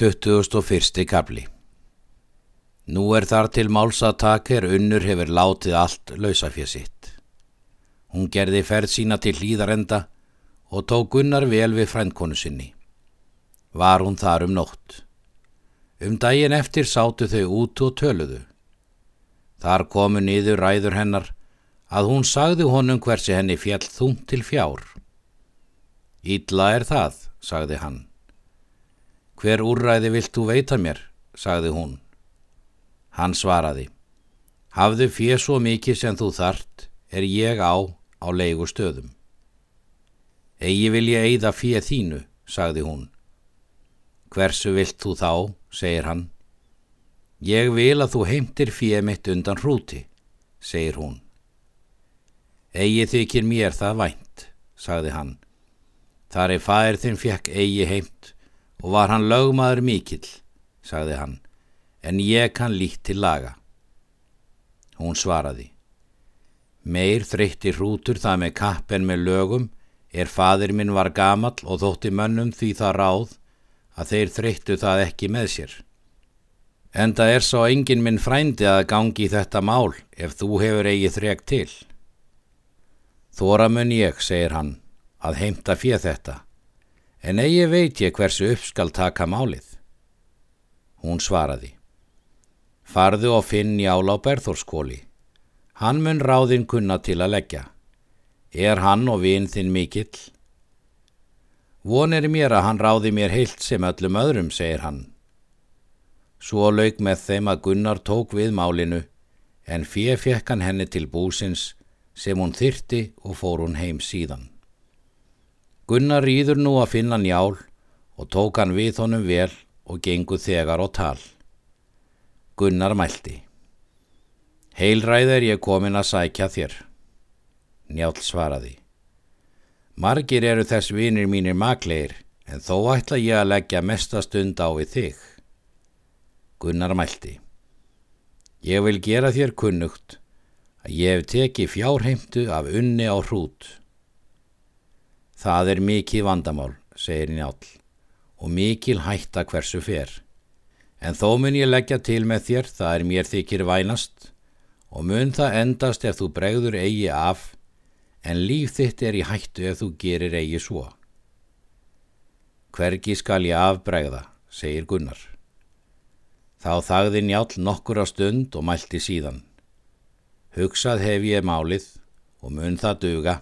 21. kapli Nú er þar til málsatak er unnur hefur látið allt lausafið sitt. Hún gerði ferð sína til hlýðarenda og tók Gunnar vel við frændkonu sinni. Var hún þar um nótt. Um daginn eftir sátu þau út og töluðu. Þar komu niður ræður hennar að hún sagði honum hversi henni fjall þúnt til fjár. Ítla er það, sagði hann. Hver úrræði vilt þú veita mér, sagði hún. Hann svaraði, hafðu fér svo mikið sem þú þart, er ég á á leigu stöðum. Egi vil ég eigða fér þínu, sagði hún. Hversu vilt þú þá, segir hann. Ég vil að þú heimtir fér mitt undan hrúti, segir hún. Egi þykir mér það vænt, sagði hann. Þar er fæðir þinn fjekk eigi heimt og var hann lögmaður mikill, sagði hann, en ég kann lít til laga. Hún svaraði, meir þreytti hrútur það með kapp en með lögum, er fadir minn var gamall og þótti mönnum því það ráð að þeir þreyttu það ekki með sér. Enda er svo engin minn frændi að gangi þetta mál ef þú hefur eigið þreg til. Þóra mun ég, segir hann, að heimta fyrir þetta en eigi veit ég hversu upp skal taka málið. Hún svaraði. Farðu og finn jál á berþórskóli. Hann mun ráðinn kunna til að leggja. Er hann og vinn þinn mikill? Vonir mér að hann ráði mér heilt sem öllum öðrum, segir hann. Svo lauk með þeim að Gunnar tók við málinu, en fyrir fekk hann henni til búsins sem hún þyrti og fór hún heim síðan. Gunnar rýður nú að finna njál og tók hann við honum vel og gengu þegar á tal. Gunnar mælti. Heilræð er ég komin að sækja þér. Njál svaraði. Margir eru þess vinir mínir makleir en þó ætla ég að leggja mestastund á við þig. Gunnar mælti. Ég vil gera þér kunnugt að ég hef tekið fjárheimtu af unni á hrút. Það er mikið vandamál, segir Njál, og mikil hætta hversu fer. En þó mun ég leggja til með þér, það er mér þykir vænast, og mun það endast ef þú bregður eigi af, en líf þitt er í hættu ef þú gerir eigi svo. Hvergi skal ég afbregða, segir Gunnar. Þá þagði Njál nokkur á stund og mælti síðan. Hugsað hef ég málið og mun það duga.